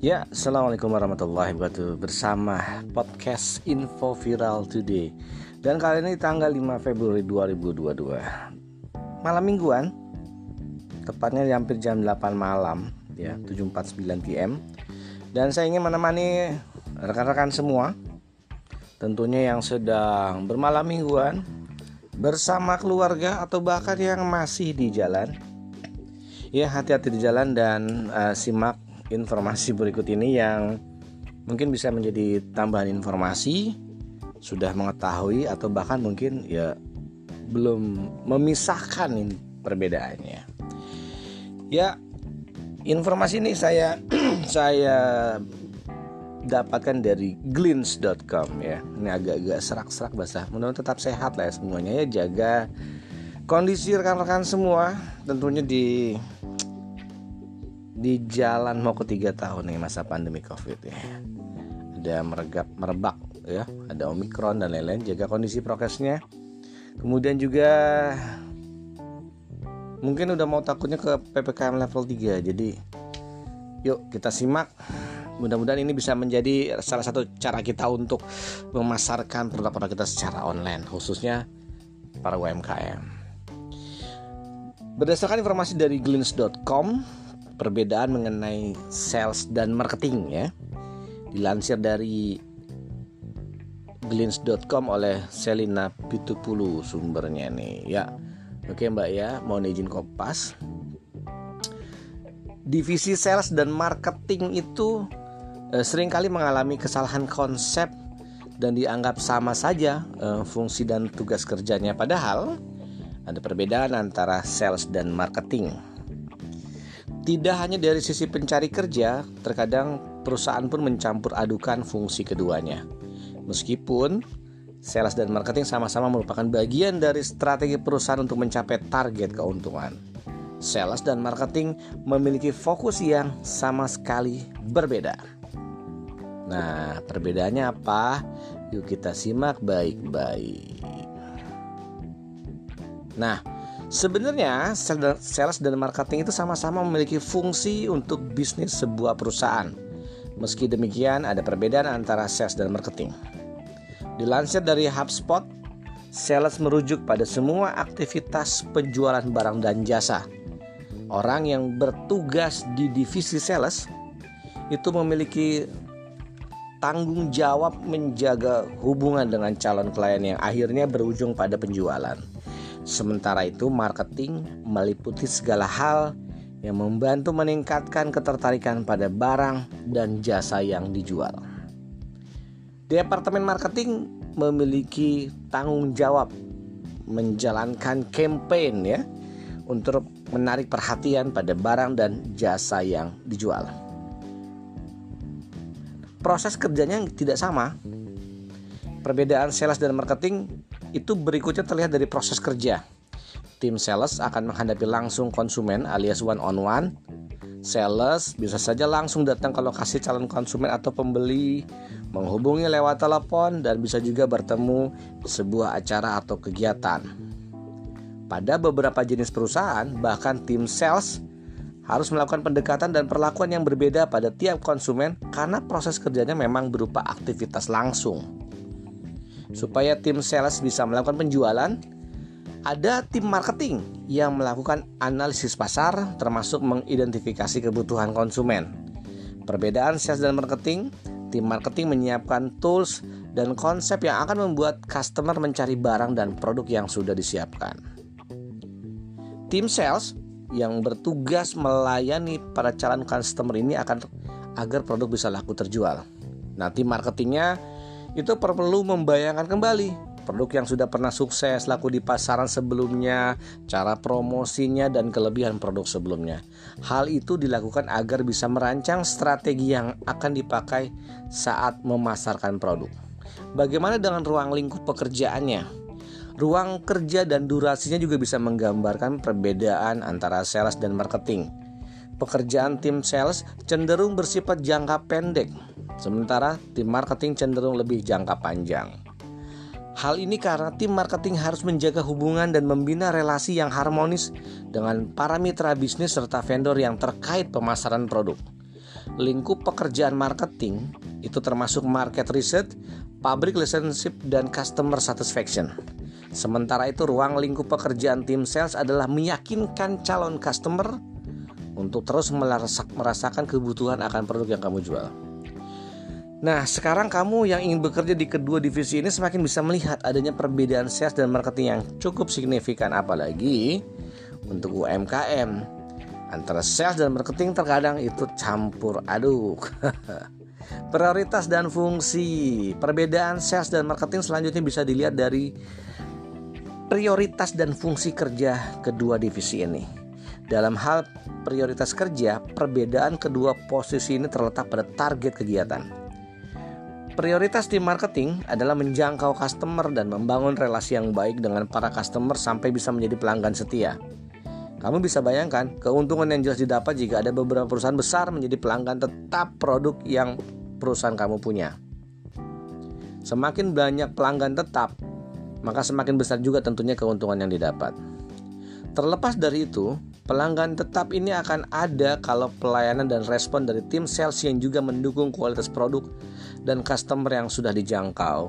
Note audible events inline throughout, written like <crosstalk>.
Ya, Assalamualaikum warahmatullahi wabarakatuh. Bersama podcast Info Viral Today. Dan kali ini tanggal 5 Februari 2022 Malam mingguan Tepatnya hampir jam 8 malam ya 7.49 PM Dan saya ingin menemani rekan-rekan semua Tentunya yang sedang bermalam mingguan Bersama keluarga atau bahkan yang masih di jalan. Ya hati-hati di jalan dan uh, simak informasi berikut ini yang mungkin bisa menjadi tambahan informasi sudah mengetahui atau bahkan mungkin ya belum memisahkan perbedaannya. Ya, informasi ini saya <clears throat> saya dapatkan dari glints.com ya. Ini agak-agak serak-serak basah. Mudah-mudahan tetap sehat lah ya semuanya ya. Jaga kondisi rekan-rekan semua tentunya di di jalan mau ke tiga tahun nih masa pandemi covid ya. Ada meregap merebak ya. Ada omikron dan lain-lain jaga kondisi prokesnya. Kemudian juga mungkin udah mau takutnya ke ppkm level 3 jadi yuk kita simak. Mudah-mudahan ini bisa menjadi salah satu cara kita untuk memasarkan produk-produk kita secara online khususnya para UMKM berdasarkan informasi dari glints.com perbedaan mengenai sales dan marketing ya. Dilansir dari glints.com oleh Selina Pitupulu sumbernya nih ya. Oke Mbak ya, mohon izin kopas. Divisi sales dan marketing itu eh, sering kali mengalami kesalahan konsep dan dianggap sama saja eh, fungsi dan tugas kerjanya padahal ada perbedaan antara sales dan marketing. Tidak hanya dari sisi pencari kerja, terkadang perusahaan pun mencampur adukan fungsi keduanya. Meskipun sales dan marketing sama-sama merupakan bagian dari strategi perusahaan untuk mencapai target keuntungan. Sales dan marketing memiliki fokus yang sama sekali berbeda. Nah, perbedaannya apa? Yuk kita simak baik-baik. Nah, Sebenarnya sales dan marketing itu sama-sama memiliki fungsi untuk bisnis sebuah perusahaan. Meski demikian ada perbedaan antara sales dan marketing. Dilansir dari HubSpot, sales merujuk pada semua aktivitas penjualan barang dan jasa. Orang yang bertugas di divisi sales itu memiliki tanggung jawab menjaga hubungan dengan calon klien yang akhirnya berujung pada penjualan. Sementara itu, marketing meliputi segala hal yang membantu meningkatkan ketertarikan pada barang dan jasa yang dijual. Departemen marketing memiliki tanggung jawab menjalankan campaign ya untuk menarik perhatian pada barang dan jasa yang dijual. Proses kerjanya tidak sama. Perbedaan sales dan marketing itu berikutnya terlihat dari proses kerja. Tim sales akan menghadapi langsung konsumen alias one on one. Sales bisa saja langsung datang ke lokasi calon konsumen atau pembeli, menghubungi lewat telepon dan bisa juga bertemu di sebuah acara atau kegiatan. Pada beberapa jenis perusahaan, bahkan tim sales harus melakukan pendekatan dan perlakuan yang berbeda pada tiap konsumen karena proses kerjanya memang berupa aktivitas langsung. Supaya tim sales bisa melakukan penjualan, ada tim marketing yang melakukan analisis pasar termasuk mengidentifikasi kebutuhan konsumen. Perbedaan sales dan marketing, tim marketing menyiapkan tools dan konsep yang akan membuat customer mencari barang dan produk yang sudah disiapkan. Tim sales yang bertugas melayani para calon customer ini akan agar produk bisa laku terjual. Tim marketingnya itu perlu membayangkan kembali produk yang sudah pernah sukses laku di pasaran sebelumnya, cara promosinya dan kelebihan produk sebelumnya. Hal itu dilakukan agar bisa merancang strategi yang akan dipakai saat memasarkan produk. Bagaimana dengan ruang lingkup pekerjaannya? Ruang kerja dan durasinya juga bisa menggambarkan perbedaan antara sales dan marketing. Pekerjaan tim sales cenderung bersifat jangka pendek, Sementara tim marketing cenderung lebih jangka panjang. Hal ini karena tim marketing harus menjaga hubungan dan membina relasi yang harmonis dengan para mitra bisnis serta vendor yang terkait pemasaran produk. lingkup pekerjaan marketing itu termasuk market research, public relationship, dan customer satisfaction. Sementara itu ruang lingkup pekerjaan tim sales adalah meyakinkan calon customer untuk terus merasakan kebutuhan akan produk yang kamu jual. Nah, sekarang kamu yang ingin bekerja di kedua divisi ini semakin bisa melihat adanya perbedaan sales dan marketing yang cukup signifikan apalagi untuk UMKM. Antara sales dan marketing terkadang itu campur aduk. <laughs> Prioritas dan fungsi. Perbedaan sales dan marketing selanjutnya bisa dilihat dari prioritas dan fungsi kerja kedua divisi ini. Dalam hal prioritas kerja, perbedaan kedua posisi ini terletak pada target kegiatan. Prioritas tim marketing adalah menjangkau customer dan membangun relasi yang baik dengan para customer sampai bisa menjadi pelanggan setia. Kamu bisa bayangkan keuntungan yang jelas didapat jika ada beberapa perusahaan besar menjadi pelanggan tetap produk yang perusahaan kamu punya. Semakin banyak pelanggan tetap, maka semakin besar juga tentunya keuntungan yang didapat. Terlepas dari itu, pelanggan tetap ini akan ada kalau pelayanan dan respon dari tim sales yang juga mendukung kualitas produk dan customer yang sudah dijangkau.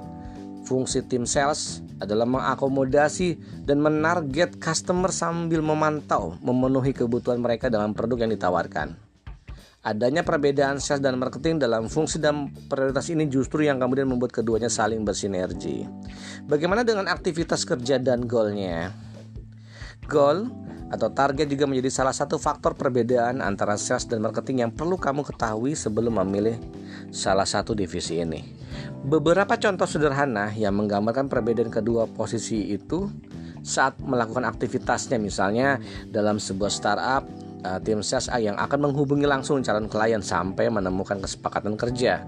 Fungsi tim sales adalah mengakomodasi dan menarget customer sambil memantau memenuhi kebutuhan mereka dalam produk yang ditawarkan. Adanya perbedaan sales dan marketing dalam fungsi dan prioritas ini justru yang kemudian membuat keduanya saling bersinergi. Bagaimana dengan aktivitas kerja dan goalnya? Goal atau target juga menjadi salah satu faktor perbedaan antara sales dan marketing yang perlu kamu ketahui sebelum memilih salah satu divisi ini. Beberapa contoh sederhana yang menggambarkan perbedaan kedua posisi itu saat melakukan aktivitasnya misalnya dalam sebuah startup uh, tim sales yang akan menghubungi langsung calon klien sampai menemukan kesepakatan kerja.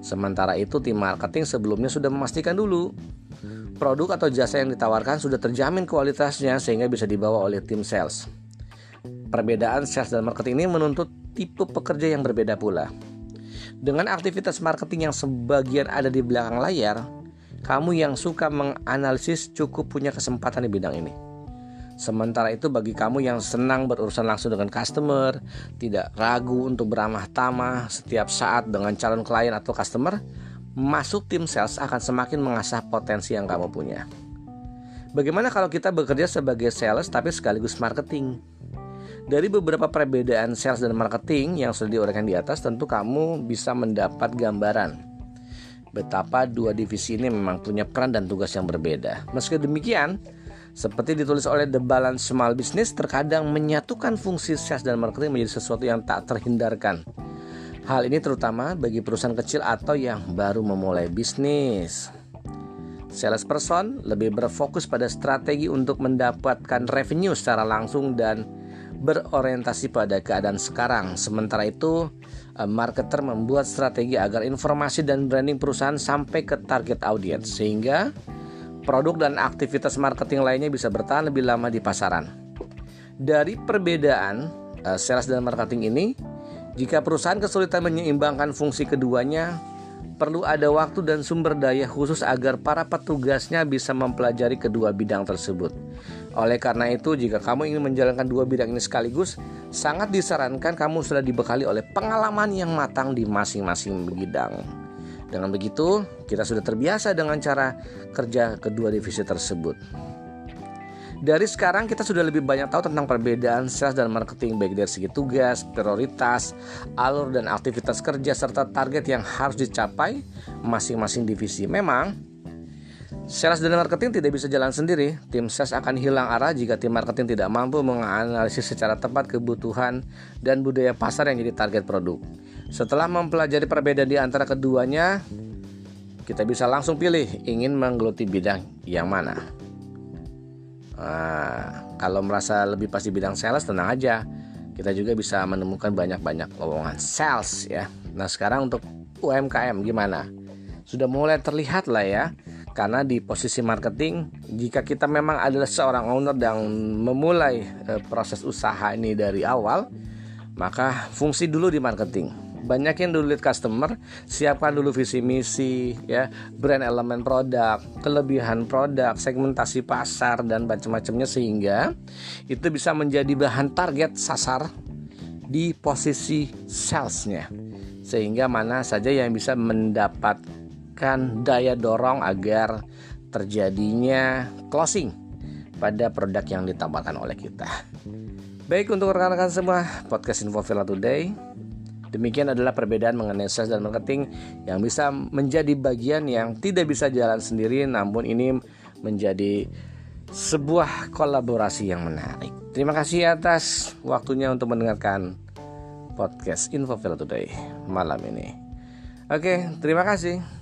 Sementara itu tim marketing sebelumnya sudah memastikan dulu produk atau jasa yang ditawarkan sudah terjamin kualitasnya sehingga bisa dibawa oleh tim sales. Perbedaan sales dan marketing ini menuntut tipe pekerja yang berbeda pula. Dengan aktivitas marketing yang sebagian ada di belakang layar, kamu yang suka menganalisis cukup punya kesempatan di bidang ini. Sementara itu bagi kamu yang senang berurusan langsung dengan customer, tidak ragu untuk beramah tamah setiap saat dengan calon klien atau customer, masuk tim sales akan semakin mengasah potensi yang kamu punya. Bagaimana kalau kita bekerja sebagai sales tapi sekaligus marketing? Dari beberapa perbedaan sales dan marketing yang sudah diuraikan di atas, tentu kamu bisa mendapat gambaran betapa dua divisi ini memang punya peran dan tugas yang berbeda. Meski demikian, seperti ditulis oleh The Balance Small Business, terkadang menyatukan fungsi sales dan marketing menjadi sesuatu yang tak terhindarkan Hal ini terutama bagi perusahaan kecil atau yang baru memulai bisnis. Salesperson lebih berfokus pada strategi untuk mendapatkan revenue secara langsung dan berorientasi pada keadaan sekarang. Sementara itu, eh, marketer membuat strategi agar informasi dan branding perusahaan sampai ke target audiens sehingga produk dan aktivitas marketing lainnya bisa bertahan lebih lama di pasaran. Dari perbedaan eh, sales dan marketing ini, jika perusahaan kesulitan menyeimbangkan fungsi keduanya, perlu ada waktu dan sumber daya khusus agar para petugasnya bisa mempelajari kedua bidang tersebut. Oleh karena itu, jika kamu ingin menjalankan dua bidang ini sekaligus, sangat disarankan kamu sudah dibekali oleh pengalaman yang matang di masing-masing bidang. Dengan begitu, kita sudah terbiasa dengan cara kerja kedua divisi tersebut. Dari sekarang kita sudah lebih banyak tahu tentang perbedaan sales dan marketing baik dari segi tugas, prioritas, alur dan aktivitas kerja serta target yang harus dicapai masing-masing divisi. Memang Sales dan marketing tidak bisa jalan sendiri. Tim sales akan hilang arah jika tim marketing tidak mampu menganalisis secara tepat kebutuhan dan budaya pasar yang jadi target produk. Setelah mempelajari perbedaan di antara keduanya, kita bisa langsung pilih ingin menggeluti bidang yang mana. Nah, kalau merasa lebih pasti bidang sales tenang aja. Kita juga bisa menemukan banyak-banyak lowongan sales ya. Nah, sekarang untuk UMKM gimana? Sudah mulai terlihat lah ya. Karena di posisi marketing, jika kita memang adalah seorang owner yang memulai eh, proses usaha ini dari awal, maka fungsi dulu di marketing banyakin dulu lead customer siapkan dulu visi misi ya brand elemen produk kelebihan produk segmentasi pasar dan macam-macamnya sehingga itu bisa menjadi bahan target sasar di posisi salesnya sehingga mana saja yang bisa mendapatkan daya dorong agar terjadinya closing pada produk yang ditawarkan oleh kita. Baik untuk rekan-rekan semua, podcast Info Villa Today. Demikian adalah perbedaan mengenai sales dan marketing yang bisa menjadi bagian yang tidak bisa jalan sendiri namun ini menjadi sebuah kolaborasi yang menarik. Terima kasih atas waktunya untuk mendengarkan podcast Info Today malam ini. Oke, terima kasih.